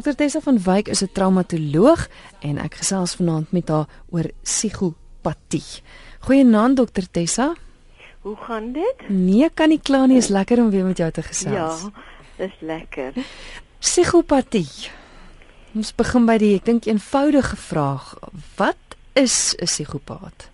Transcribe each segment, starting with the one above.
Dr Tessa van Wyk is 'n traumatoloog en ek gesels vanaand met haar oor psigopatie. Goeienaand Dr Tessa. Hoe gaan dit? Nee, kan nie kla nie, is lekker om weer met jou te gesels. Ja, dis lekker. Psigopatie. Ons begin by die ek dink eenvoudige vraag. Wat is 'n psigopaat?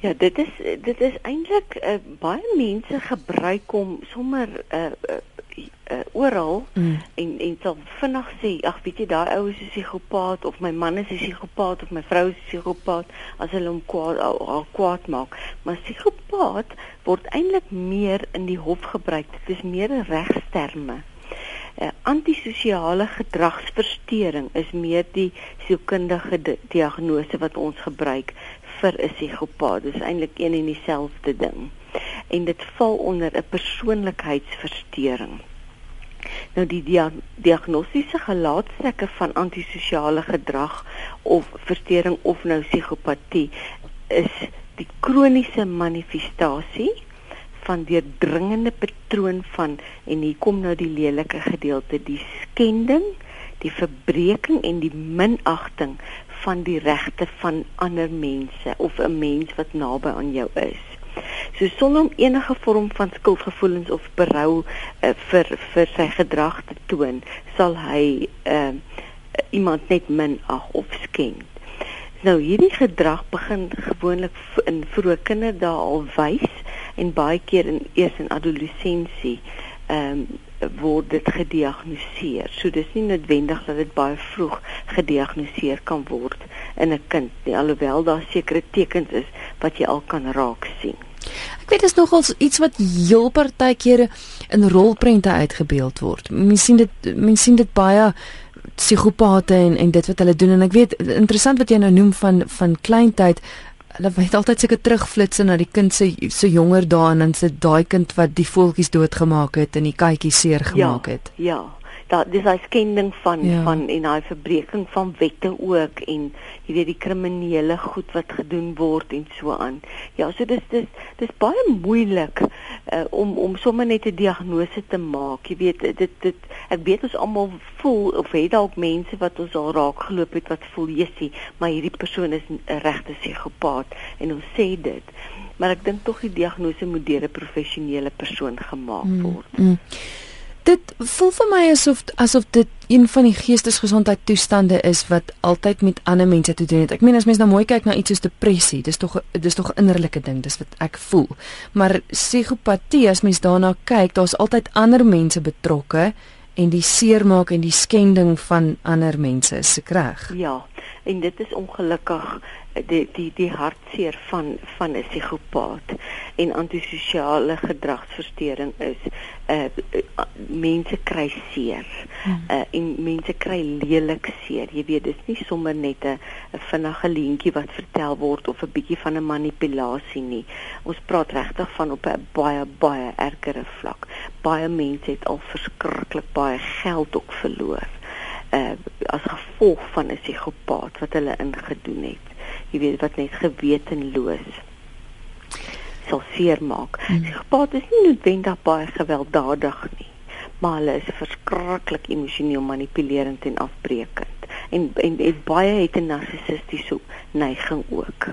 Ja, dit is dit is eintlik uh, baie mense gebruik hom sommer uh, uh, uh, oral mm. en en sal vinnig sê ag weet jy daai ou is 'n psigopaat of my man is 'n psigopaat of my vrou is 'n psigopaat as hulle hom kwaad al kwaad maak. Maar psigopaat word eintlik meer in die hof gebruik. Dit is meer 'n regsterme uh, antisosiale gedragsversteuring is meer die sielkundige di diagnose wat ons gebruik vir 'n psigopaat. Dis eintlik een en dieselfde ding en dit val onder 'n persoonlikheidsversteuring Nou die dia diagnostiese gelaatstrekke van antisosiale gedrag of verstoring of nou psigopatie is die kroniese manifestasie van deurdringende patroon van en hier kom nou die lelike gedeelte die skending, die verbreeking en die minagting van die regte van ander mense of 'n mens wat naby aan jou is. So sonder om enige vorm van skuldgevoelens of berou uh, vir vir sy gedrag te toon, sal hy uh, iemand net minag of skend. Nou hierdie gedrag begin gewoonlik in vroeë kinderdae al wys en baie keer in eers in adolessensie ehm um, word dit gediagnoseer. So dis nie noodwendig dat dit baie vroeg gediagnoseer kan word in 'n kind nie, alhoewel daar sekere tekens is wat jy al kan raak sien. Ek weet dit is nogals iets wat heel partykeer in rolprente uitgebeeld word. Mens sien dit mens sien dit baie psigopate en en dit wat hulle doen en ek weet interessant wat jy nou noem van van kleintyd hulle weet altyd seker terugflitse na die kind se so jonger dae en dan sit daai kind wat die voeltjies doodgemaak het en die katjie seer gemaak ja, het. Ja dat dis 'n skending van ja. van en daai verbreeking van wette ook en jy weet die kriminele goed wat gedoen word en so aan. Ja, so dis dis dis baie moeilik uh, om om sommer net 'n diagnose te maak. Jy weet dit dit ek weet ons almal voel of het dalk mense wat ons al raak geloop het wat voel jessie, maar hierdie persoon is 'n regte psigopaat en ons sê dit. Maar ek dink tog die diagnose moet deur 'n professionele persoon gemaak mm, word. Mm, mm dit voel vir my asof asof dit een van die geestesgesondheid toestande is wat altyd met ander mense te doen het. Ek meen as mens nou mooi kyk na iets soos depressie, dis tog dis tog 'n innerlike ding, dis wat ek voel. Maar psigopatie as mens daarna kyk, daar's altyd ander mense betrokke en die seermaak en die skending van ander mense is reg. Ja, en dit is ongelukkig die die die hartseer van van 'n psigopaat en antisosiale gedragsversteuring is uh, uh mense kry seer uh en mense kry lelik seer. Jy weet dis nie sommer net 'n vinnige leentjie wat vertel word of 'n bietjie van 'n manipulasie nie. Ons praat regtig van op 'n baie baie ergere vlak. Baie mense het al verskriklik baie geld ook verloor uh as gevolg van 'n psigopaat wat hulle ingedoen het jy weet wat net gewetenloos sal seermaak. Hmm. Psigopaat is nie noodwendig baie gewelddadig nie, maar hulle is verskriklik emosioneel manipulerend en afbreekend. En en, en baie het 'n narcissistiese neiging ook.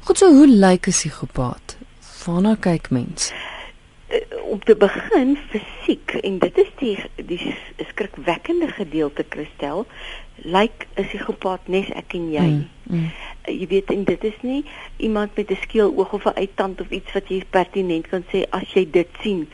Goed so, hoe lyk 'n psigopaat? Waarna kyk mens? Uh, om te begin fisiek en dit is die die skrikwekkende gedeelte Christel lyk 'n psigopaat nes ek en jy. Mm, mm. Jy weet en dit is nie iemand met 'n skeel oog of 'n uittand of iets wat jy pertinent kan sê as jy dit sien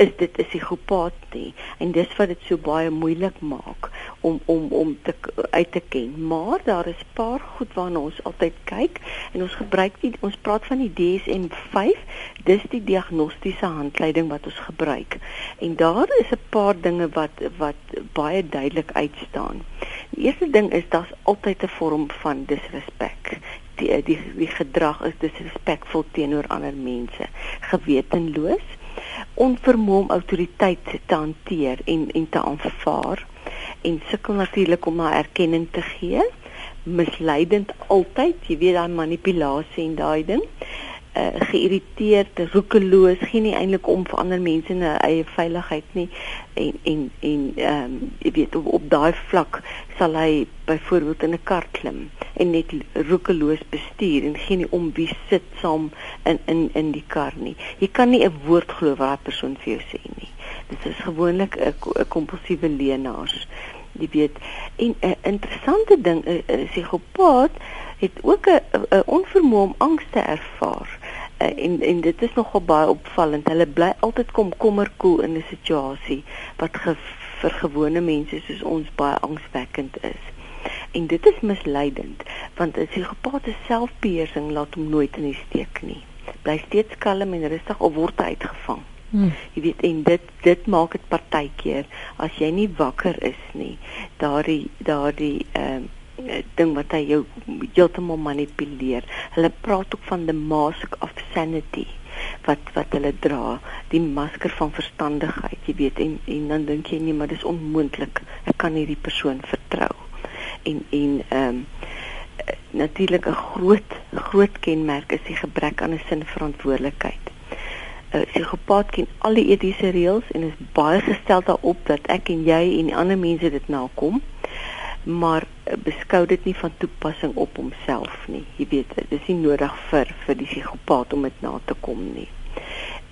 is dit 'n psigopaat nie. En dis wat dit so baie moeilik maak om om om te uit te ken. Maar daar is paar goed waarna ons altyd kyk en ons gebruik die ons praat van die DSM-5 dis die diagnostiese handleiding wat ons gebruik. En daar is 'n paar dinge wat wat baie duidelik uitstaan. Die eerste ding is daar's altyd 'n vorm van disrespek die die die gedrag is disrespekvol teenoor ander mense. Gewetenloos onvermoë om autoriteit te hanteer en en te aanvaar en sukkel natuurlik om haar erkenning te gee. Misleidend altyd jy weet daai manipulasie en daai ding uh, geïrriteerd, roekeloos, geen nie eintlik om vir ander mense 'n eie veiligheid nie en en en ehm um, jy weet op, op daai vlak sal hy byvoorbeeld in 'n kar klim en net roekeloos bestuur en geen nie om wie sit saam in in in die kar nie. Jy kan nie 'n woord glo wat daai persoon vir jou sê nie. Dit is gewoonlik 'n kompulsiewe leenaars. Jy weet, en 'n interessante ding, 'n psigopaat het ook 'n onvermoë om angs te ervaar. Uh, en en dit is nogal baie opvallend. Hulle bly altyd kom kommerkoel in 'n situasie wat ge, vir gewone mense soos ons baie angswekkend is. En dit is misleidend want 'n psigopaat se selfbeheersing laat hom nooit in die steek nie. Bly steeds kalm en rustig of word uitgevang. Hmm. Jy weet en dit dit maak dit partykeer as jy nie wakker is nie. Daardie daardie ehm uh, ding wat hy jou heeltemal manipuleer. Hulle praat ook van the mask of sanity wat wat hulle dra, die masker van verstandigheid, jy weet en en dan dink jy nee, maar dis onmoontlik. Ek kan hierdie persoon vertrou. En en ehm um, natuurlik 'n groot groot kenmerk is die gebrek aan 'n sin verantwoordelikheid. 'n psigopaat ken al die etiese reëls en is baie gestel daarop dat ek en jy en ander mense dit nakom maar eh, beskou dit nie van toepassing op homself nie. Jy weet, dit is nie nodig vir vir die psigopaat om dit na te kom nie.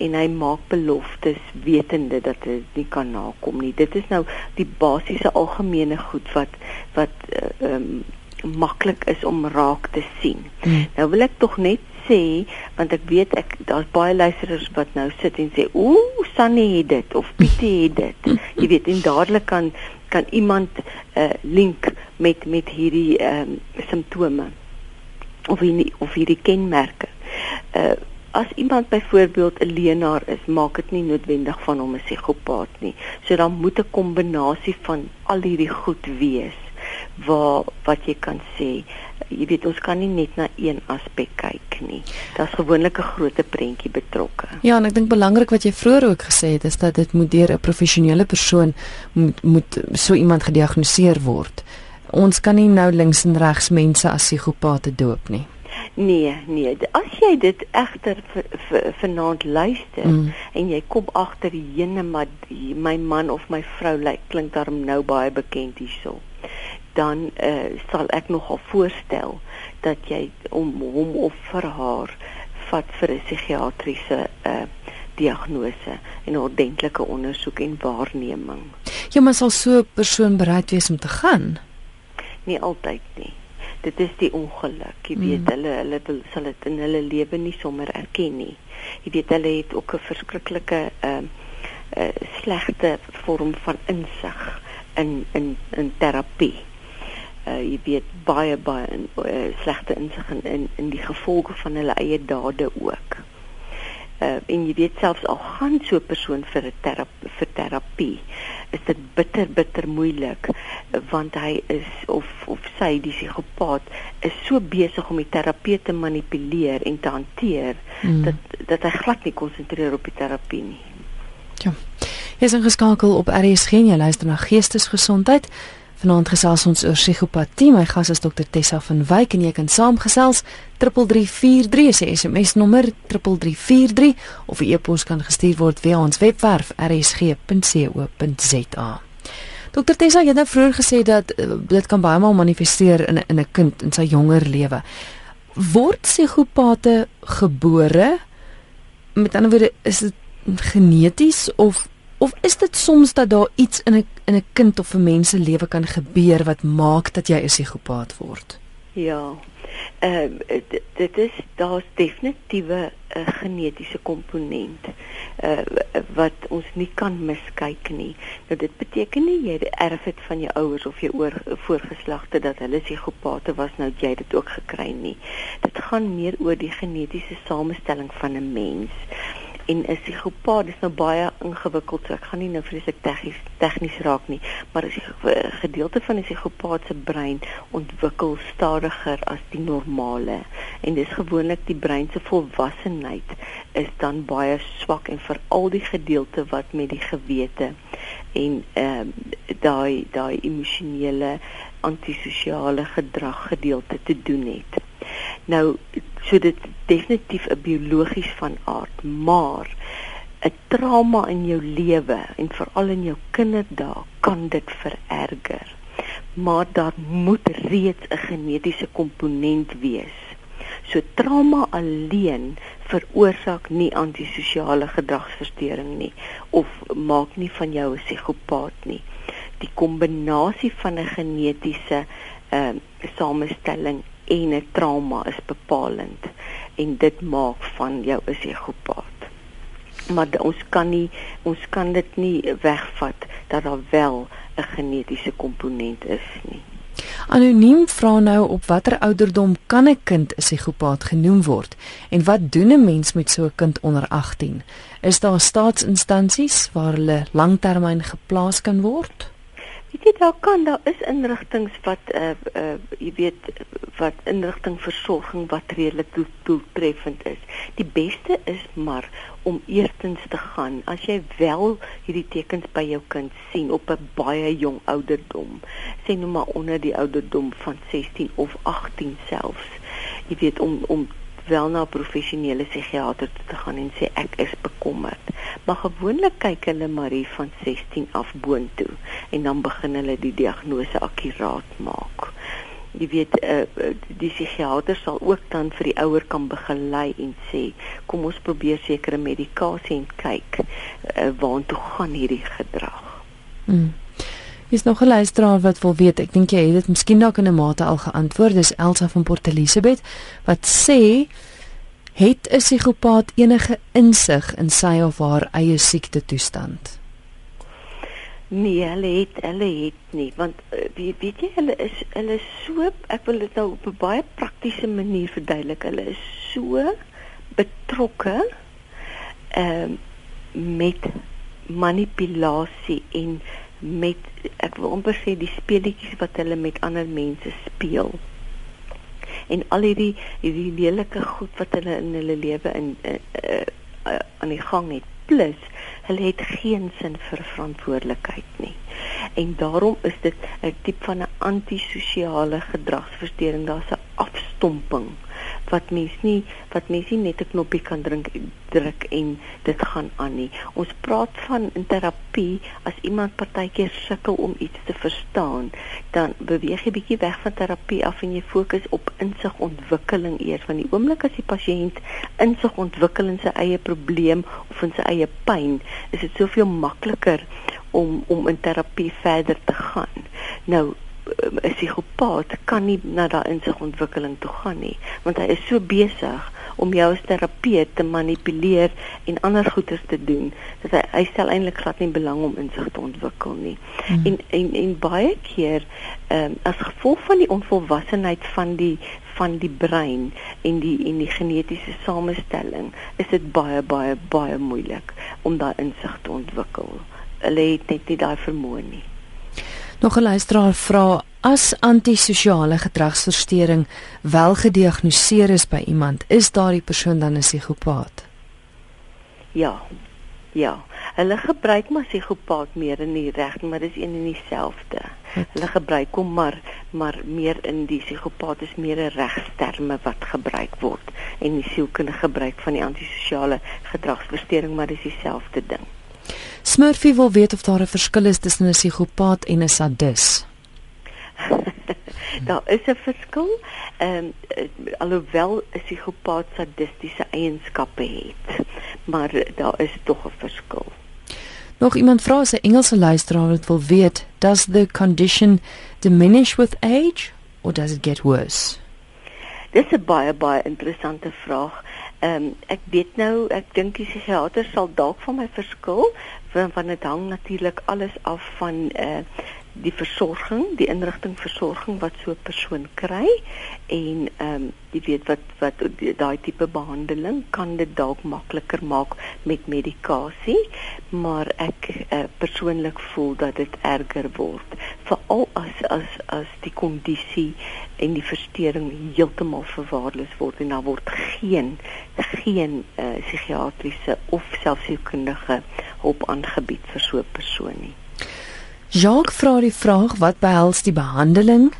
En hy maak beloftes wetende dat hy dit nie kan nakom nie. Dit is nou die basiese algemene goed wat wat eh, ehm uh, um, maklik is om raak te sien. Hmm. Nou wil ek tog net sê want ek weet ek daar's baie luisteraars wat nou sit en sê ooh Sunny het dit of Pietie het dit. Jy weet en dadelik kan kan iemand uh, link met met hierdie ehm um, simptome of hierdie of hierdie kenmerke. Uh as iemand byvoorbeeld 'n leenaar is, maak dit nie noodwendig van hom 'n psigopaat nie. So dan moet 'n kombinasie van al hierdie goed wees waar wat jy kan sê jy weet ons kan nie net na een aspek kyk nie. Daar's gewoonlik 'n groot prentjie betrokke. Ja en ek dink belangrik wat jy vroeër ook gesê het is dat dit moet deur 'n professionele persoon moet moet so iemand gediagnoseer word. Ons kan nie nou links en regs mense as psigopate doop nie. Nee, nee. As jy dit egter vanaand luister mm. en jy kom agter die ene maar die, my man of my vrou lyk klink daarom nou baie bekend hierso dan uh, sal ek nogal voorstel dat jy om hom of vir haar vat vir 'n psigiatriese uh, diagnose en ordentlike ondersoek en waarneming. Ja, maar sal so 'n persoon bereid wees om te gaan? Nie altyd nie. Dit is die ongeluk. Jy weet mm. hulle hulle wil sal dit in hulle lewe nie sommer erken nie. Jy weet hulle het ook 'n verskriklike ehm uh, uh, slegte vorm van insig in in in terapie uh, jy weet baie baie in, uh, slegte insig in, in in die gevolge van hulle eie dade ook. Uh, en jy weet selfs al gaan so 'n persoon vir 'n terapie vir terapie is dit bitter bitter moeilik want hy is of of sy die psigopaat is so besig om die terapeut te manipuleer en te hanteer mm. dat dat hy glad nie konsentreer op die terapie nie. Ja. Jy is ingeskakel op RSG en jy luister na Geestesgesondheid. Vanaand gesels ons oor psigopatie. My gas is Dr Tessa van Wyk en jy kan saamgesels 3343 se SMS nommer 3343 of 'n e-pos kan gestuur word via ons webwerf rsg.co.za. Dr Tessa, jy het nou vroeër gesê dat uh, dit kan baie maal manifesteer in in 'n kind in sy jonger lewe. Word psigopate gebore? Met ander woorde, is dit geneties of Of is dit soms dat daar iets in 'n in 'n kind of 'n mens se lewe kan gebeur wat maak dat jy 'n psigopaat word? Ja. Ehm uh, dit is daar's definitiewe 'n uh, genetiese komponent uh, wat ons nie kan miskyk nie. Nou dit beteken nie jy erf dit van jou ouers of jou oor voorgeslagte dat hulle psigopate was nou jy dit ook gekry nie. Dit gaan meer oor die genetiese samestelling van 'n mens en 'n psigopaat is nou baie ingewikkeld so ek gaan nie nou vreeslik tegnies tegnies raak nie maar 'n gedeelte van 'n psigopaat se brein ontwikkel stadiger as die normale. En dis gewoonlik die brein se volwassenheid is dan baie swak en veral die gedeelte wat met die gewete en ehm um, daai daai emosionele antisosiale gedrag gedeelte te doen het. Nou so dit definitief 'n biologies van aard, maar 'n trauma in jou lewe en veral in jou kinderdae kan dit vererger. Maar daar moet reeds 'n genetiese komponent wees. So trauma alleen veroorsaak nie antisosiale gedragsversteuring nie of maak nie van jou 'n psigopaat nie. Die kombinasie van 'n genetiese ehm uh, samestelling en 'n trauma is bepalend en dit maak van jou 'n psigopaat. Maar ons kan nie ons kan dit nie wegvat dat daar wel 'n genetiese komponent is nie. Anoniem vra nou op watter ouderdom kan 'n kind 'n psigopaat genoem word en wat doen 'n mens met so 'n kind onder 18? Is daar staatsinstansies waar hulle langtermyn geplaas kan word? Weet jy daar kan daar is inrigtinge wat uh uh jy weet wat inrigting versorging wat redelik doeltreffend is. Die beste is maar om eerstens te gaan as jy wel hierdie tekens by jou kind sien op 'n baie jong ouderdom. Sê nou maar onder die ouderdom van 16 of 18 selfs. Jy weet om om wel na 'n professionele psigiater te gaan en sê ek is bekommerd. Maar gewoonlik kyk hulle maar hier van 16 af boontoe en dan begin hulle die diagnose akkuraat maak. Jy weet uh, die psigiater sal ook dan vir die ouer kan begelei en sê kom ons probeer sekere medikasie en kyk uh, waartoe gaan hierdie gedrag. Mm. Is nog 'n luisteraar wat wil weet. Ek dink jy het dit miskien dalk in 'n mate al geantwoord. Dis Elsa van Port Elizabeth wat sê het 'n psigopaat enige insig in sy of haar eie siekte toestand? Nee, hulle het hulle het nie, want uh, weet, weet jy hulle is hulle is so ek wil dit nou op 'n baie praktiese manier verduidelik. Hulle is so betrokke ehm uh, met manipulasie en met ek wil amper sê die speletjies wat hulle met ander mense speel. En al hierdie hierdie lelike goed wat hulle in hulle lewe in uh, uh, uh, aan die gang het plus hulle het geen sin vir verantwoordelikheid nie. En daarom is dit 'n tipe van 'n antisosiale gedragsversteuring. Daar's 'n afstomping wat mens nie wat mens nie net 'n knoppie kan drink druk en dit gaan aan nie. Ons praat van in terapie as iemand partykeer sukkel om iets te verstaan, dan beweeg jy bietjie weg van terapie af en jy fokus op insigontwikkeling eers van die oomblik as die pasiënt insig ontwikkel in sy eie probleem of in sy eie pyn, is dit soveel makliker om om in terapie verder te gaan. Nou 'n psigopaat kan nie na daai insigontwikkeling toe gaan nie, want hy is so besig om jou as terapeut te manipuleer en ander goeders te doen dat hy hy stel eintlik glad nie belang om insig te ontwikkel nie. Hmm. En en en baie keer ehm um, as gevolg van die onvolwassenheid van die van die brein en die en die genetiese samestelling is dit baie baie baie moeilik om daai insig te ontwikkel. Hulle het net nie daai vermoë nie. Nog 'n luisteraar vra as antisosiale gedragsversteuring wel gediagnoseer is by iemand, is daardie persoon dan 'n psigopaat? Ja. Ja. Hulle gebruik maar psigopaat meer in die reg, maar dis een en dieselfde. Hulle gebruik hom maar maar meer in die psigopaat is meer 'n regsterme wat gebruik word en die sielkundige gebruik van die antisosiale gedragsversteuring, maar dis dieselfde ding. Smurfie wil weet of daar 'n verskil is tussen 'n psigopaat en 'n sadis. daar is 'n verskil. Ehm um, alhoewel 'n psigopaat sadistiese eienskappe het, maar daar is tog 'n verskil. Nog iemand vra as 'n Engelse luisteraar wat wil weet, does the condition diminish with age or does it get worse? Dis 'n baie baie interessante vraag. Ehm um, ek weet nou, ek dink die psigiater sal dalk van my verskil, want dit hang natuurlik alles af van eh uh, die versorging, die inrigting versorging wat so 'n persoon kry en ehm um, jy weet wat wat daai tipe behandeling kan dit dalk makliker maak met medikasie, maar ek uh, persoonlik voel dat dit erger word, veral as as as die kondisie en die verstoring heeltemal verwaarloos word en daar word geen geen uh, psigiatriese of selfsielkundige hulp aangebied vir so 'n persoon nie. Jacques vra die vraag wat behels die behandeling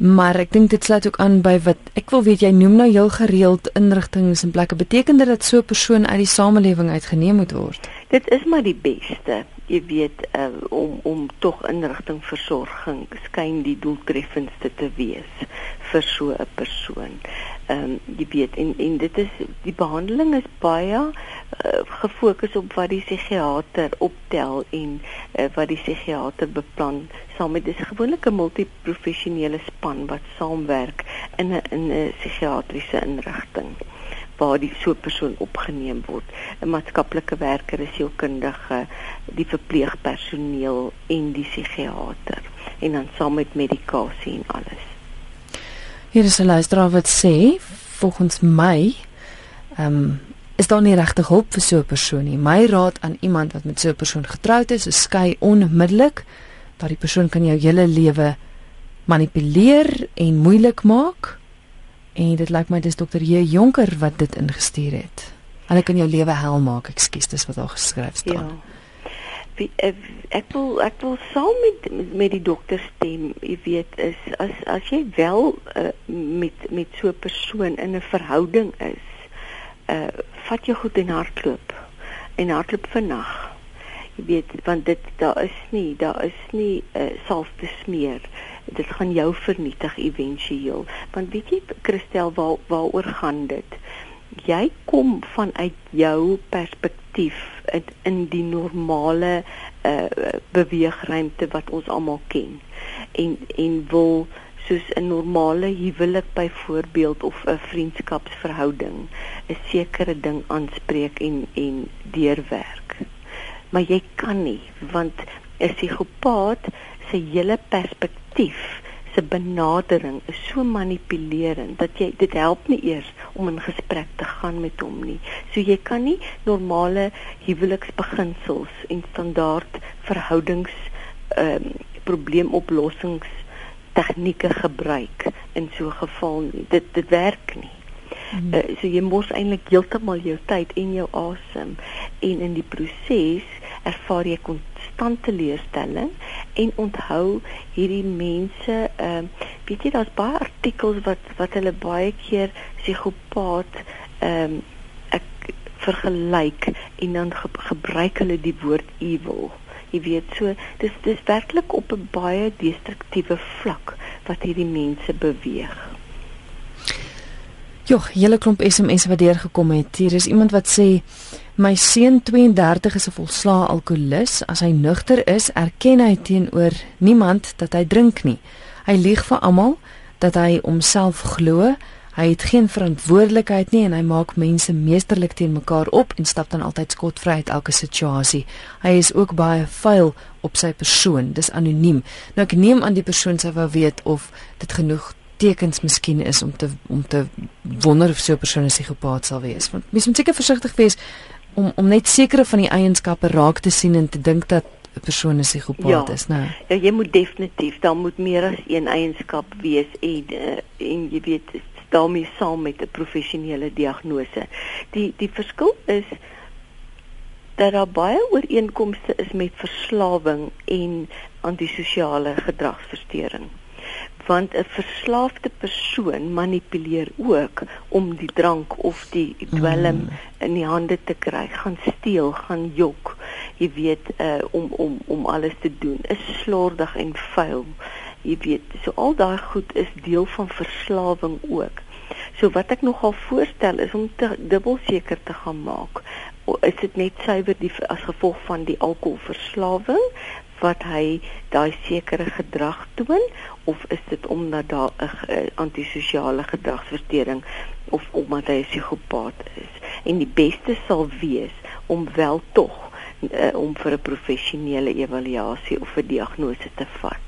Maar ek dink dit sluit ook aan by wat ek wil weet jy noem nou heel gereeld inrigtinge en plekke beteken dit dat so 'n persoon uit die samelewing uitgeneem moet word. Dit is maar die beste jy weet uh, om om tog inrigting versorging skyn die doeltreffendste te wees vir so 'n persoon. Ehm um, jy weet en en dit is die behandeling is baie uh, gefokus op wat die psigiater optel en uh, wat die psigiater beplan saam met dis gewoonlik 'n multiprofessionele span wat saamwerk in 'n in 'n psigiatriese inrigting waar die so 'n persoon opgeneem word 'n maatskaplike werker, 'n sielkundige, die verpleegpersoneel en die psigiater en dan saam met medikasie en alles. Hier is 'n luisteraar wat sê volgens my ehm um, is daar nie regtig hulp vir so 'n persoon nie. My raad aan iemand wat met so 'n persoon getroud is, is skei onmiddellik dat die persoon kan jou hele lewe manipuleer en moeilik maak. En dit lyk my dis dokter J Jonker wat dit ingestuur het. Hulle kan jou lewe hel maak, ekskuus, dis wat daar geskryf staan. Ja ek wil ek wil saam met met die dokter stem jy weet is as as jy wel uh, met met so 'n persoon in 'n verhouding is uh vat jou goed en hardloop. En hardloop vannag jy weet want dit daar is nie daar is nie uh, salf te smeer. Dit gaan jou vernietig éventueel want weet jy Christel waar waaroor gaan dit? Jy kom vanuit jou perspektief in, in die normale uh, beweegruimte wat ons almal ken. En en wil soos 'n normale huwelik byvoorbeeld of 'n vriendskapsverhouding 'n sekere ding aanspreek en en deurwerk. Maar jy kan nie want 'n psigopaat se hele perspektief se benadering is so manipulerend dat jy dit help nie eers om in gesprek te gaan met hom nie. So jy kan nie normale huweliksbeginsels en standaard verhoudings ehm um, probleemoplossings tegnieke gebruik in so 'n geval nie. Dit dit werk nie. Mm. Uh, so jy mors eintlik heeltemal jou tyd en jou asem en in die proses ervaar jy konstante teleurstelling en onthou hierdie mense ehm uh, weet jy daar's baie artikels wat wat hulle baie keer psigopaat ehm um, ek vergelyk en dan ge gebruik hulle die woord evil. Jy weet so dis dis werklik op 'n baie destruktiewe vlak wat hierdie mense beweeg Joh, hele klomp SMS wat deurgekom het. Hier is iemand wat sê My seun 32 is 'n volslae alkolikus. As hy nugter is, erken hy teenoor niemand dat hy drink nie. Hy lieg vir almal dat hy homself glo. Hy het geen verantwoordelikheid nie en hy maak mense meesterlik teen mekaar op en stap dan altyd skotvry uit elke situasie. Hy is ook baie vuil op sy persoon. Dis anoniem. Nou ek neem aan die persoon sou wou weet of dit genoeg tekens miskien is om te om te wonder of so 'n persoon 'n psigopaat sal wees. Want mens moet seker versigtig wees om om net sekere van die eienskappe raak te sien en te dink dat 'n persoon 'n psigopaat ja, is, né? Ja, jy moet definitief, daar moet meer as een eienskap wees en uh, en jy weet daarmee saam met 'n professionele diagnose. Die die verskil is dat daar baie ooreenkomste is met verslawing en antisosiale gedragsversteuring want 'n verslaafde persoon manipuleer ook om die drank of die dwelm mm. in die hande te kry, gaan steel, gaan jok, jy weet, uh, om om om alles te doen. Is slordig en vuil. Jy weet, so al daai goed is deel van verslawing ook. So wat ek nogal voorstel is om te dubbel seker te gaan maak. Is dit net suiwer die as gevolg van die alkoholverslawing wat hy daai sekere gedrag toon of is dit omdat daar 'n antisosiale gedragsversteuring of omdat hy 'n psigopaat is? En die beste sal wees om wel tog uh, om vir 'n professionele evaluasie of 'n diagnose te vat.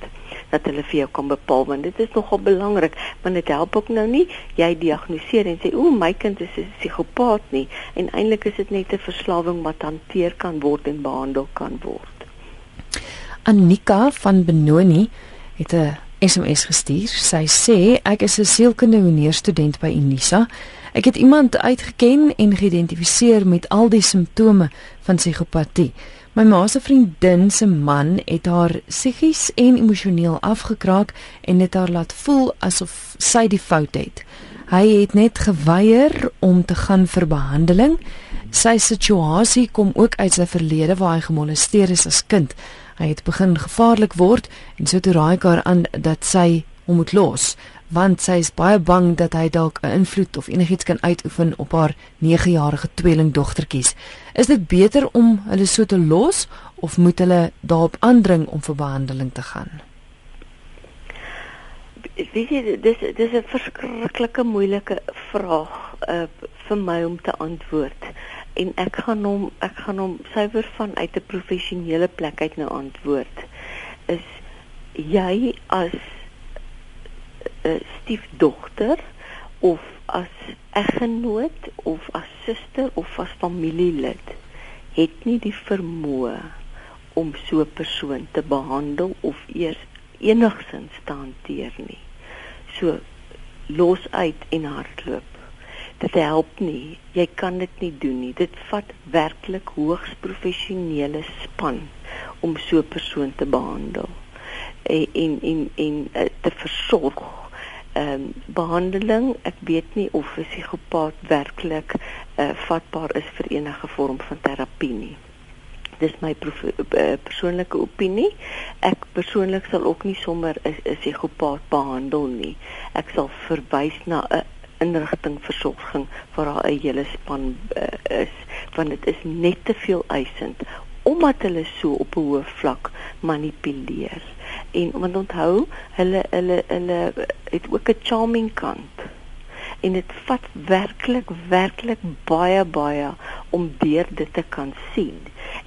Dat hulle vir jou kan bepaal want dit is nogal belangrik want dit help ook nou nie jy diagnoseer en sê o my kind is 'n psigopaat nie. En eintlik is dit net 'n verslawing wat hanteer kan word en behandel kan word Annika van Benoni het 'n SMS gestuur. Sy sê ek is 'n sielkundige student by Unisa. Ek het iemand uitgeken en geïdentifiseer met al die simptome van psigopatie. My ma se vriendin se man het haar psigies en emosioneel afgekraak en dit haar laat voel asof sy die fout het. Hy het net geweier om te gaan vir behandeling. Sy situasie kom ook uit sy verlede waar hy gemolesteer is as kind. Hy het begin gevaarlik word en so toe raai haar aan dat sy hom moet los want sy is baie bang dat hy dalk 'n invloed of enigiets kan uitoefen op haar 9-jarige tweelingdogtertjies. Is dit beter om hulle so te los of moet hulle daarop aandring om vir behandeling te gaan? Weet jy, dis dis 'n verskriklike moeilike vraag uh, vir my om te antwoord. En ek gaan hom ek gaan hom suiwer vanuit 'n professionele plek uit nou antwoord. Is jy as 'n stiefdogter of as eggenoot of as suster of as familielid het nie die vermoë om so 'n persoon te behandel of eers enigsins te hanteer nie. So los uit en hardloop. Dit help nie. Jy kan dit nie doen nie. Dit vat werklik hoogs professionele span om so 'n persoon te behandel. En en en, en uh, te versorg. Ehm um, behandeling ek weet nie of 'n psigopaat werklik uh, vatbaar is vir enige vorm van terapie nie. Dis my uh, persoonlike opinie. Ek persoonlik sal ook nie sommer 'n psigopaat behandel nie. Ek sal verwys na 'n inrigting versorging waar daar 'n hele span uh, is want dit is net te veel eisend omdat hulle so op 'n hoë vlak manipuleer. En want onthou hulle hulle hulle het ook 'n charming kant. En dit vat werklik werklik baie baie om deur dit te kan sien.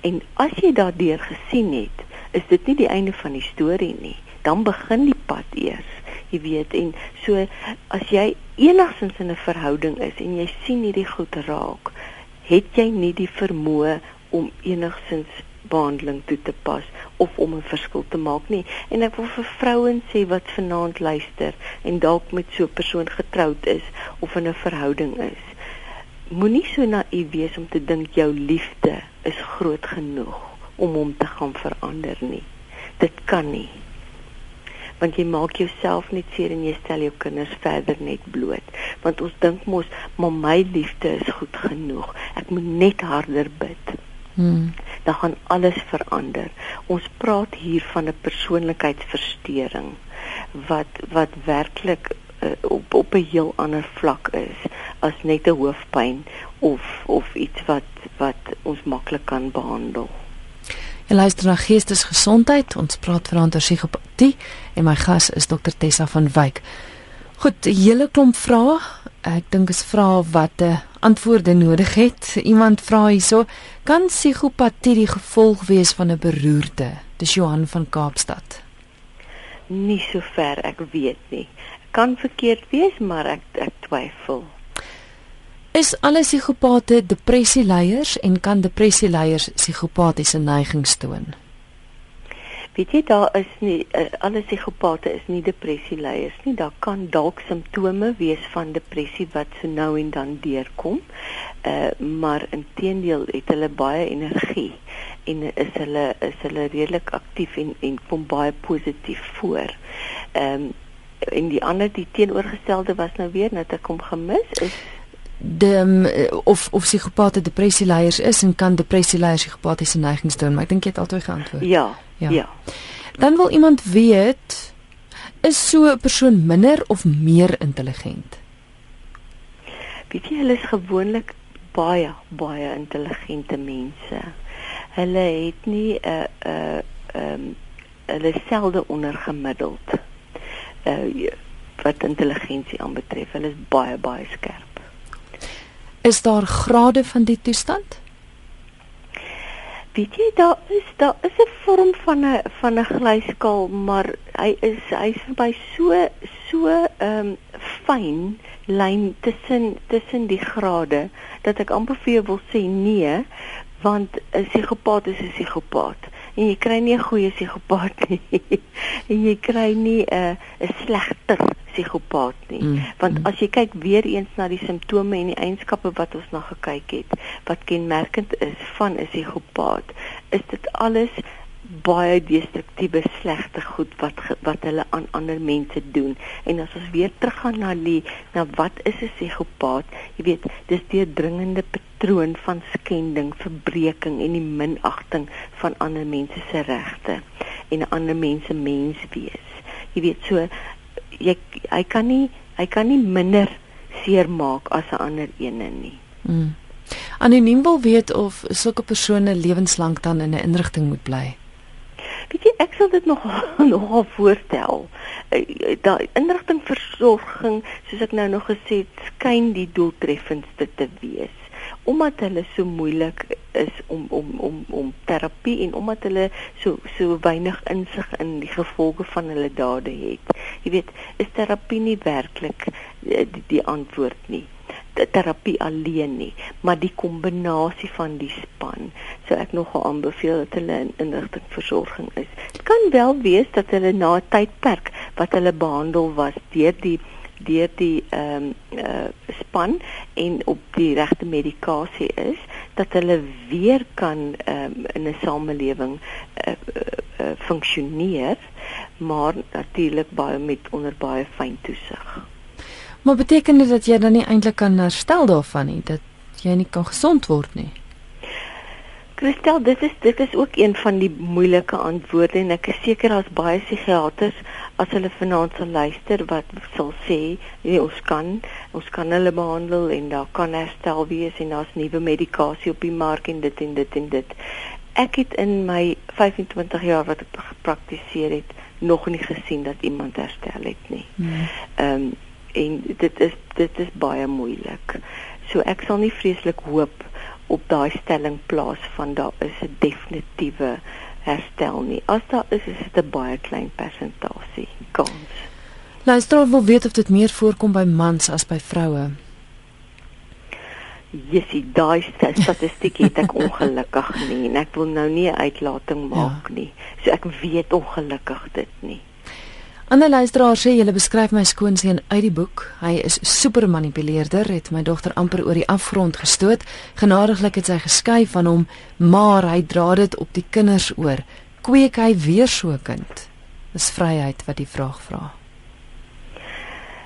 En as jy daardeur gesien het is dit nie die einde van die storie nie. Dan begin die pad eers jy weet en so as jy enigsins in 'n verhouding is en jy sien hierdie goed raak het jy nie die vermoë om enigsins behandeling toe te pas of om 'n verskil te maak nie. En ek wil vir vrouens sê wat vanaand luister en dalk met so 'n persoon getroud is of in 'n verhouding is. Moenie so naïef wees om te dink jou liefde is groot genoeg om hom te gaan verander nie. Dit kan nie. Want jy maak jouself net seer en jy stel jou kinders verder net bloot. Want ons dink mos, maar my liefde is goed genoeg. Ek moet net harder bid. Hmm. Dan gaan alles verander. Ons praat hier van 'n persoonlikheidsversteuring wat wat werklik uh, op op 'n heel ander vlak is as net 'n hoofpyn of of iets wat wat ons maklik kan behandel. Jy luister na Geestesgesondheid. Ons praat vanaand oor psigopatie en my gas is Dr Tessa van Wyk. Goed, 'n hele klomp vrae. Ek dink is vrae wat 'n uh, antwoorde nodig het. Iemand vra hierso, kan psigopatie die gevolg wees van 'n beroerte? Dis Johan van Kaapstad. Nie so ver ek weet nie. Kan verkeerd wees, maar ek ek twyfel. Is alle psigopate depressieleiers en kan depressieleiers psigopatiese neigings toon? Weet jy daar is nie uh, alle psigopate is nie depressieleiers nie. Daar kan dalk simptome wees van depressie wat so nou en dan deurkom. Uh maar intedeel het hulle baie energie en is hulle is hulle redelik aktief en en kom baie positief voor. Ehm um, en die ander die teenoorgestelde was nou weer net ek kom gemis is de um, of of psigopate depressieleiers is en kan depressieleiers psigopatiese neigings toon, maar ek dink jy het altyd geantwoord. Ja. Ja. ja. Dan wil iemand weet is so 'n persoon minder of meer intelligent? Weet jy hulle is gewoonlik baie baie intelligente mense. Hulle het nie 'n uh, 'n uh, ehm um, hulle selde ondergemiddeld. Uh wat intelligensie aanbetref, hulle is baie baie skerp. Is daar grade van die toestand? weet jy daar is daar is 'n vorm van 'n van 'n glyskaal maar hy is hy's by so so ehm um, fyn lyn tussen tussen die grade dat ek amper vir jou wil sê nee want 'n psigopaat is 'n psigopaat en jy kry nie 'n goeie psigopaat nie. en jy kry nie 'n uh, 'n slegter psigopaat nie. Mm. Want mm. as jy kyk weer eens na die simptome en die eienskappe wat ons na gekyk het, wat kenmerkend is van 'n psigopaat, is dit alles baie destruktiewe slegte goed wat wat hulle aan ander mense doen en as ons weer teruggaan na die na wat is 'n psigopaat jy weet dis die dringende patroon van skending verbreeking en die minagting van ander mense se regte en ander mense mens wees jy weet so jy hy kan nie hy kan nie minder seermaak as 'n ander ene nie mm. Anoniem wil weet of sulke persone lewenslank dan in 'n inrigting moet bly. Weet jy, ek sal dit nog nogal voorstel. Eh, daai inrigtingversorging, soos ek nou nog gesê het, skyn die doeltreffendste te wees omdat hulle so moeilik is om om om om terapie en omdat hulle so so weinig insig in die gevolge van hulle dade het. Jy weet, is terapie nie werklik eh, die, die antwoord nie terapie alleen nie, maar die kombinasie van die span. So ek nogal aanbeveel dat hulle in inrigtingversorging is. Dit kan wel wees dat hulle na 'n tydperk wat hulle behandel was deur die deur die ehm um, uh, span en op die regte medikasie is dat hulle weer kan ehm um, in 'n samelewing uh, uh, uh, funksioneer maar natuurlik baie met onder baie fyn toesig. Maar beteken dit dat jy dan nie eintlik kan herstel daarvan nie, dat jy nie kan gesond word nie? Christel, dit is dit is ook een van die moeilike antwoorde en ek is seker daar's baie psigiaters as hulle vanaand sal luister wat sal sê nee, ons kan ons kan hulle behandel en daar kan herstel wees en daar's nuwe medikasie op die mark en dit en dit en dit. Ek het in my 25 jaar wat ek gepraktiseer het nog nie gesien dat iemand herstel het nie. Hmm. Ehm um, en dit is dit is baie moeilik. So ek sal nie vreeslik hoop op daai stelling plaas van daar is 'n definitiewe herstel nie. As daar is, is dit 'n baie klein persentasie kans. Luister, wil weet of dit meer voorkom by mans as by vroue. Jessie, daai statistiek het ek ongelukkig nie en ek wil nou nie 'n uitlating maak ja. nie. So ek weet ongelukkig dit nie. Ander luisteraar sê jy beskryf my skoonseun uit die boek. Hy is super manipuleerder, het my dogter amper oor die afgrond gestoot. Genadiglik het sy geskei van hom, maar hy dra dit op die kinders oor. Kweek hy weer so 'n kind? Dis vryheid wat die vraag vra.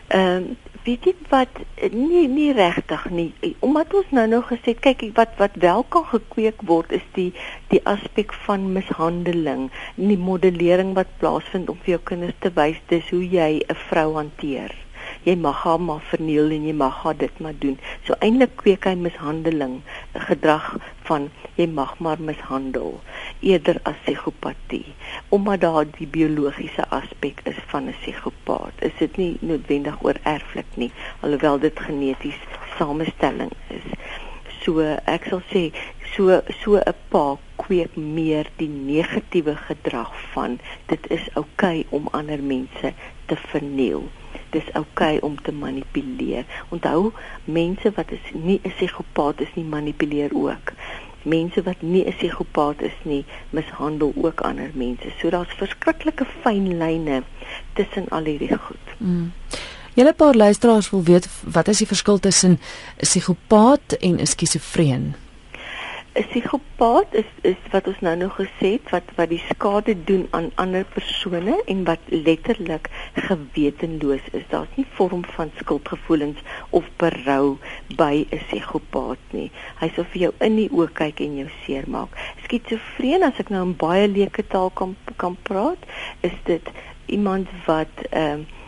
Ehm um, weet jy wat nie nie regtig nie. Omdat ons nou nou gesê kyk wat wat wel kan gekweek word is die die aspek van mishandeling. Die modellering wat plaasvind om vir jou kinders te wys dis hoe jy 'n vrou hanteer jy mag haar maar verniel en jy mag haar dit maar doen. So eintlik kweek hy mishandeling, 'n gedrag van jy mag maar mishandel eerder as psigopatie. Omdat daar die biologiese aspek is van 'n psigopaat. Is dit nie noodwendig oor erflik nie, alhoewel dit geneties samestelling is. So ek sal sê so so 'n pa kweek meer die negatiewe gedrag van dit is oukei okay om ander mense te verniel dis oukei okay om te manipuleer. Onthou, mense wat is nie 'n psigopaat is nie manipuleer ook. Mense wat nie 'n psigopaat is nie, mishandel ook ander mense. So daar's verskriklike fyn lyne tussen al hierdie goed. Mm. Julle paar luisteraars wil weet wat is die verskil tussen 'n psigopaat en 'n skizofreen? 'n psigopaat is is wat ons nou nog gesê het wat wat die skade doen aan ander persone en wat letterlik gewetenloos is. Daar's nie vorm van skuldgevoelens of berou by 'n psigopaat nie. Hy sou vir jou in die oë kyk en jou seermaak. Skizofreen as ek nou in baie leuke taal kan kan praat, is dit iemand wat ehm uh,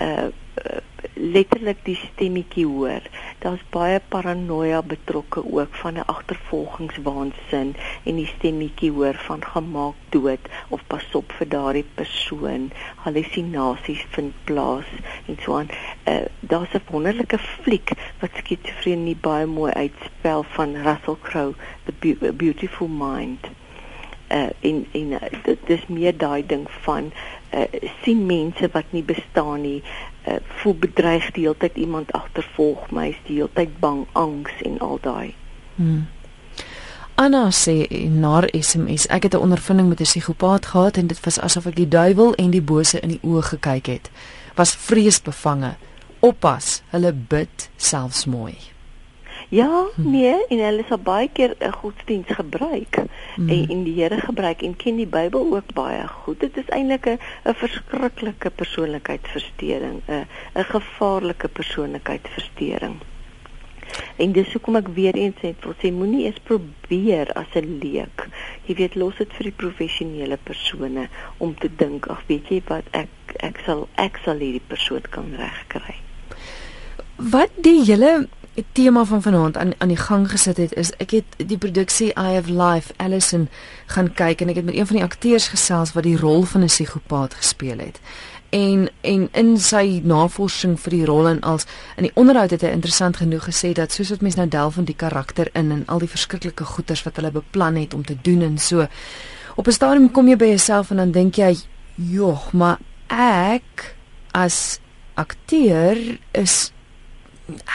uh, uh letterlik die stemmetjie hoor. Daar's baie paranoia betrokke ook van 'n agtervolgingswaansin en die stemmetjie hoor van gemaak dood of pas op vir daardie persoon. Hallusinasies vind plaas en so aan. Uh, Daar's 'n wonderlike fliek wat skizofrenie baie mooi uitspel van Russell Crowe, The Be Beautiful Mind. Uh, in in uh, dit is meer daai ding van uh, sien mense wat nie bestaan nie uh, voel bedreig die hele tyd iemand agtervolg my is die hele tyd bang angs en al daai hmm. Anna sê in haar SMS, ek het 'n ondervinding met 'n psigopaat gehad en dit was asof ek die duiwel en die bose in die oë gekyk het. Was vreesbevange. Oppas, hulle bid selfs mooi. Ja, nee, en hulle sal baie keer 'n godsdiens gebruik hmm. en in die Here gebruik en ken die Bybel ook baie goed. Dit is eintlik 'n 'n verskriklike persoonlikheidsversteuring, 'n 'n gevaarlike persoonlikheidsversteuring. En dis hoekom ek weer eens sê, wil sê moenie eens probeer as 'n leek. Jy weet, los dit vir die professionele persone om te dink, ag weet jy wat, ek ek sal ek sal hierdie persoon kan regkry. Wat die hele tema van vanaand aan aan die gang gesit het is ek het die produksie I have life Allison gaan kyk en ek het met een van die akteurs gesels wat die rol van 'n psigopaat gespeel het. En en in sy navorsing vir die rol en als in die onderhoud het hy interessant genoeg gesê dat soos wat mense nou delf in die karakter in en al die verskriklike goeters wat hulle beplan het om te doen en so op 'n stadium kom jy by jouself en dan dink jy, "Joh, maar ek as akteur is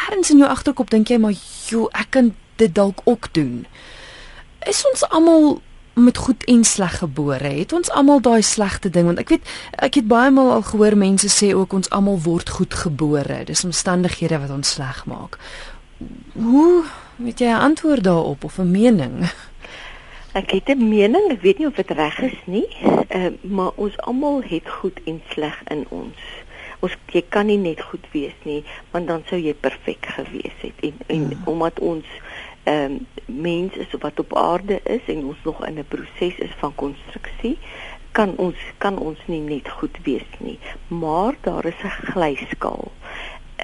ergens in jou agterkop dink jy maar, "Jo, ek kan dit dalk ook doen." Is ons almal met goed en sleg gebore? Het ons almal daai slegte ding? Want ek weet ek het baie maal al gehoor mense sê ook ons almal word goed gebore. Dis omstandighede wat ons sleg maak. Hoe weet jy 'n antwoord daarop of 'n mening? Ek het 'n mening, ek weet nie of dit reg is nie, uh, maar ons almal het goed en sleg in ons ons jy kan nie net goed wees nie want dan sou jy perfek gewees het. En en hmm. omdat ons ehm um, mense so wat op aarde is en ons nog in 'n proses is van konstruksie kan ons kan ons nie net goed wees nie. Maar daar is 'n glyskaal.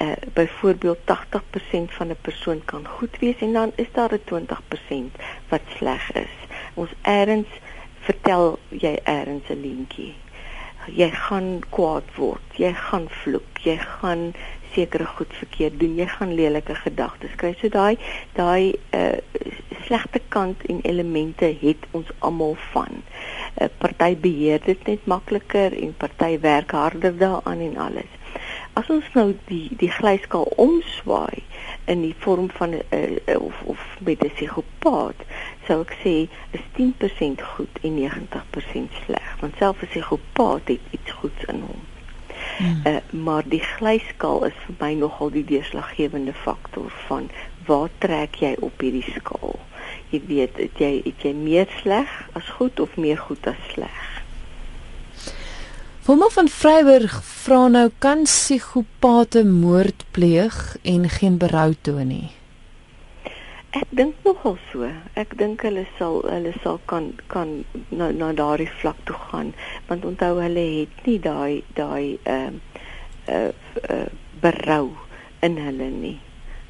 Uh byvoorbeeld 80% van 'n persoon kan goed wees en dan is daar 'n 20% wat sleg is. Ons eers vertel jy eers 'n lintjie jy gaan kwaad word, jy gaan vloek, jy gaan sekere goed verkeerd doen, jy gaan lelike gedagtes kry. So daai daai uh slegte kant en elemente het ons almal van. 'n uh, Party beheer dit net makliker en party werk harder daaraan en alles. As ons nou die die glyskaal omswaai in die vorm van 'n uh, of of met 'n psigopaat, sou ek sê is 10% goed en 90% sleg want selfs 'n psigopaat het iets goeds in hom. Hmm. Uh, maar die glyskaal is vir my nogal die deurslaggewende faktor van waar trek jy op hierdie skaal? Jy weet, het jy het jy meer sleg as goed of meer goed as sleg? Vorma van Vryburg vra nou kan psigopate moord pleeg en geen berou toon nie. Ek dink nogal so. Ek dink hulle sal hulle sal kan kan na na daardie vlak toe gaan want onthou hulle het nie daai daai ehm uh, uh, uh, berou in hulle nie.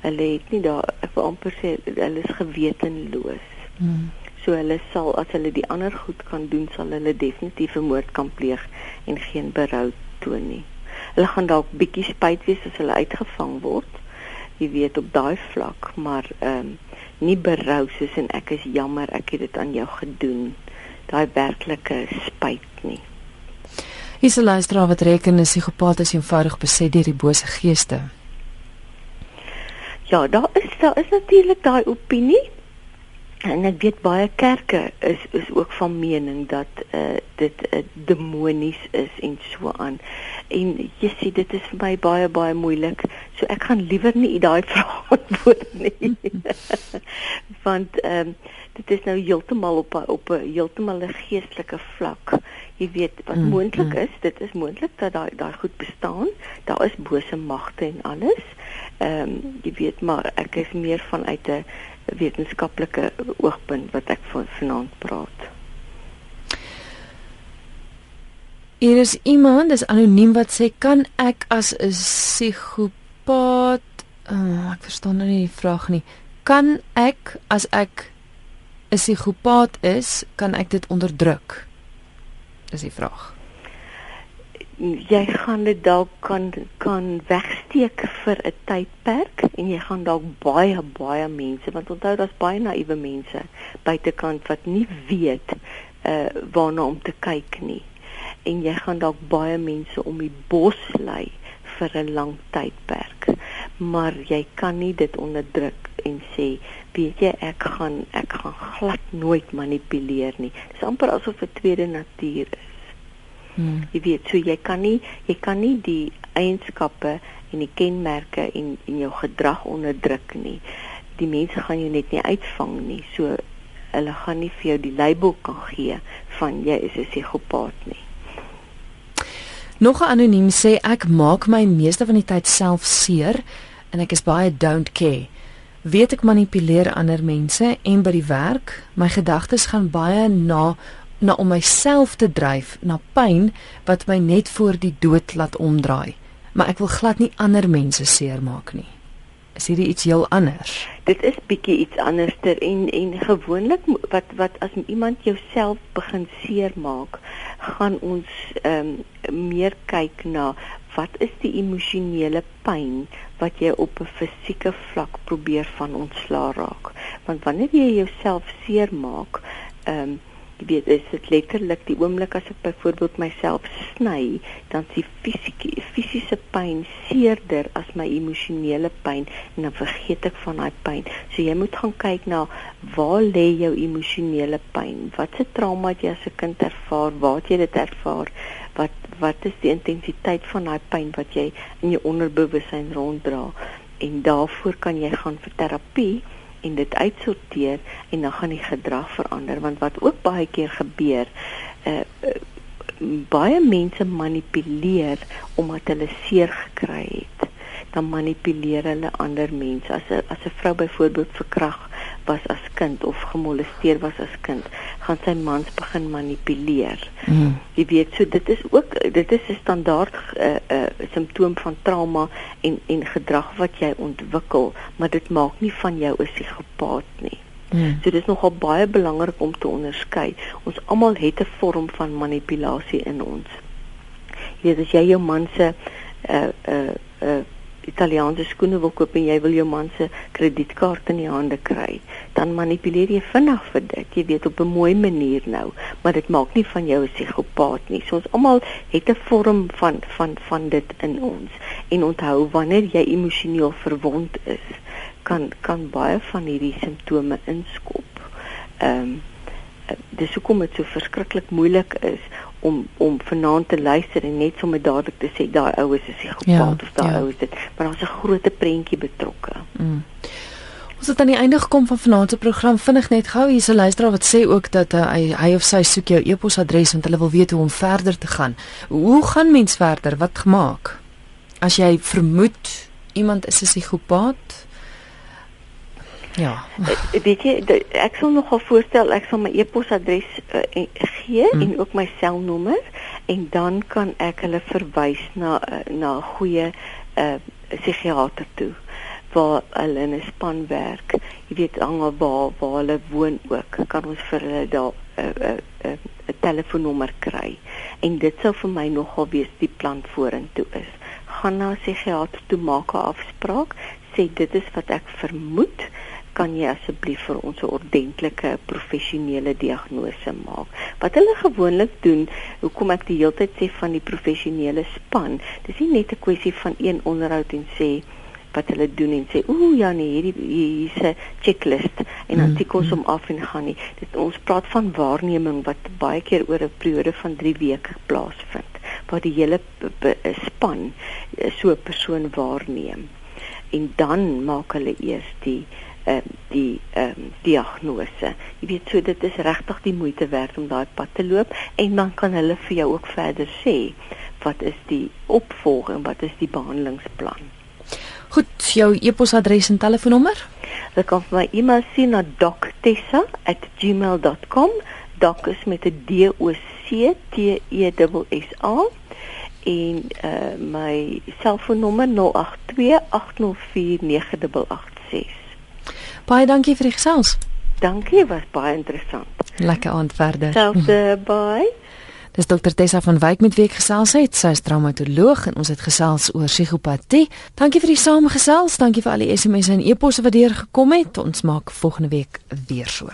Hulle het nie daar ek wil amper sê hulle is gewetenloos. Hmm. So hulle sal as hulle die ander goed kan doen sal hulle definitief 'n moord kan pleeg en geen berou toon nie. Hulle gaan dalk bietjie spyt wees as hulle uitgevang word. Jy weet op daai vlak, maar ehm um, nie berou soos en ek is jammer ek het dit aan jou gedoen. Daai werklike spyt nie. Is 'n luisteraar wat reken 'n psigopaat is eenvoudig beset deur die bose geeste. Ja, daar is daar is natuurlik daai opinie. En ek weet baie kerke is is ook van mening dat uh, dit uh, demonies is en so aan. En jy sien dit is vir my baie baie moeilik. So ek gaan liewer nie daai vraag antwoord nie. Want ehm um, dit is nou heeltemal op op 'n heeltemal 'n geestelike vlak. Jy weet wat mm, moontlik mm. is, dit is moontlik dat daai daai goed bestaan. Daar is bose magte en alles. Ehm um, jy weet maar ek is meer vanuit 'n wetenskaplike oogpunt wat ek van vanaand praat. Hier is iemand, dis anoniem wat sê kan ek as 'n psigopaat, uh, ek verstaan nou nie die vraag nie. Kan ek as ek 'n psigopaat is, kan ek dit onderdruk? Dis die vraag jy gaan dit dalk kan kan wegsteek vir 'n tydperk en jy gaan dalk baie baie mense want onthou daar's baie naïewe mense buitekant wat nie weet uh waarna om te kyk nie en jy gaan dalk baie mense om die bos lei vir 'n lang tydperk maar jy kan nie dit onderdruk en sê, weet jy, ek gaan ek gaan glad nooit manipuleer nie. Dis amper asof dit tweede natuur is. Hmm. Jy weet, so jy kan nie jy kan nie die eienskappe en die kenmerke en en jou gedrag onderdruk nie. Die mense gaan jou net nie uitvang nie. So hulle gaan nie vir jou die label kan gee van jy is 'n psigopaat nie. Nog 'n anoniem sê ek maak my meeste van die tyd self seer en ek is baie don't care. Weet ek manipuleer ander mense en by die werk, my gedagtes gaan baie na na om myself te dryf na pyn wat my net voor die dood laat omdraai. Maar ek wil glad nie ander mense seermaak nie. Is hierdie iets heel anders? Dit is bietjie iets anderster en en gewoonlik wat wat as iemand jouself begin seermaak, gaan ons ehm um, meer kyk na wat is die emosionele pyn wat jy op 'n fisieke vlak probeer van ontslaa raak. Want wanneer jy jouself seermaak, ehm um, jy weet is dit letterlik die oomblik as ek byvoorbeeld myself sny dan sien fisiese fisiese pyn seerder as my emosionele pyn en dan vergeet ek van daai pyn. So jy moet gaan kyk na waar lê jou emosionele pyn? Wat se trauma het jy as 'n kind ervaar? Waar het jy dit ervaar? Wat wat is die intensiteit van daai pyn wat jy in jou onderbewussyn ronddra? En daarvoor kan jy gaan vir terapie en dit uitsorteer en dan gaan die gedrag verander. Want wat ook baie keer gebeur uh, uh baie mense manipuleer omdat hulle seer gekry het. Dan manipuleer hulle ander mense. As 'n as 'n vrou byvoorbeeld verkragt was as kind of gemolesteer was as kind, gaan sy mans begin manipuleer. Mm. Jy weet, so dit is ook dit is 'n standaard uh, uh, simptoom van trauma en en gedrag wat jy ontwikkel, maar dit maak nie van jou 'n psigopaat nie. Mm. So dit is nogal baie belangrik om te onderskei. Ons almal het 'n vorm van manipulasie in ons. Jy weet as jy jou man se uh uh uh Italiaanse skoene wil koop en jy wil jou man se kredietkaart in die hande kry, dan manipuleer jy vinnig vir dit. Jy weet op 'n mooi manier nou, maar dit maak nie van jou 'n psigopaat nie. So ons almal het 'n vorm van van van dit in ons. En onthou wanneer jy emosioneel verwond is, kan kan baie van hierdie simptome inskop. Ehm um, dis hoekom dit so verskriklik moeilik is om om vanaand te luister en net sommer dadelik te sê daai oues is die gepaard ja, of daai ja. oues dit maar daar's 'n groot prentjie betrokke. Mm. Ons het aan die einde gekom van vanaand se program vinnig net gou hier se luisteraar wat sê ook dat uh, hy hy of sy soek jou e-posadres want hulle wil weet hoe om verder te gaan. Hoe gaan mens verder? Wat gemaak? As jy vermoed iemand is 'n psigopaat, Ja. Uh, weet jy, ek sal nogal voorstel ek sal my e-posadres uh, gee mm. en ook my selnommer en dan kan ek hulle verwys na uh, na 'n goeie uh, psigiater toe waar hulle in 'n span werk. Jy weet hang waar waar hulle woon ook. Kan ons vir hulle daar 'n uh, 'n uh, uh, telefoonnommer kry. En dit sou vir my nogal wees die plan vorentoe is. Gaan na 'n psigiater toe maak 'n afspraak, sê dit is wat ek vermoed kan jy asseblief vir ons 'n ordentlike professionele diagnose maak. Wat hulle gewoonlik doen, hoekom ek die hele tyd sê van die professionele span, dis nie net 'n kwessie van een onderhoud en sê wat hulle doen en sê ooh ja nee hierdie hier's 'n checklist en dan tik ons hom af en gaan nie. Dit ons praat van waarneming wat baie keer oor 'n periode van 3 weke plaasvind waar die hele span so 'n persoon waarneem. En dan maak hulle eers die ehm uh, die ehm um, diagnose. Jy weet so dit is regtig die moeite werd om daai pad te loop en dan kan hulle vir jou ook verder sê wat is die opvolging, wat is die behandelingsplan. Goed, jou e-posadres en telefoonnommer? Jy kan my e-mail sien na doctessa@gmail.com. Doc is met 'n D O C T E S S A en uh, my selfoonnommer 082 804 9886. Baie dankie vir die gesels. Dankie, was baie interessant. Lekker aand verder. Selfde, bye. Dis dokter Tessa van Wyk met wie ek gesels het. Sy is traumatoloog en ons het gesels oor psigopatie. Dankie vir die samegesels. Dankie vir al die SMS'e en e-posse wat deur gekom het. Ons maak volgende week weer so.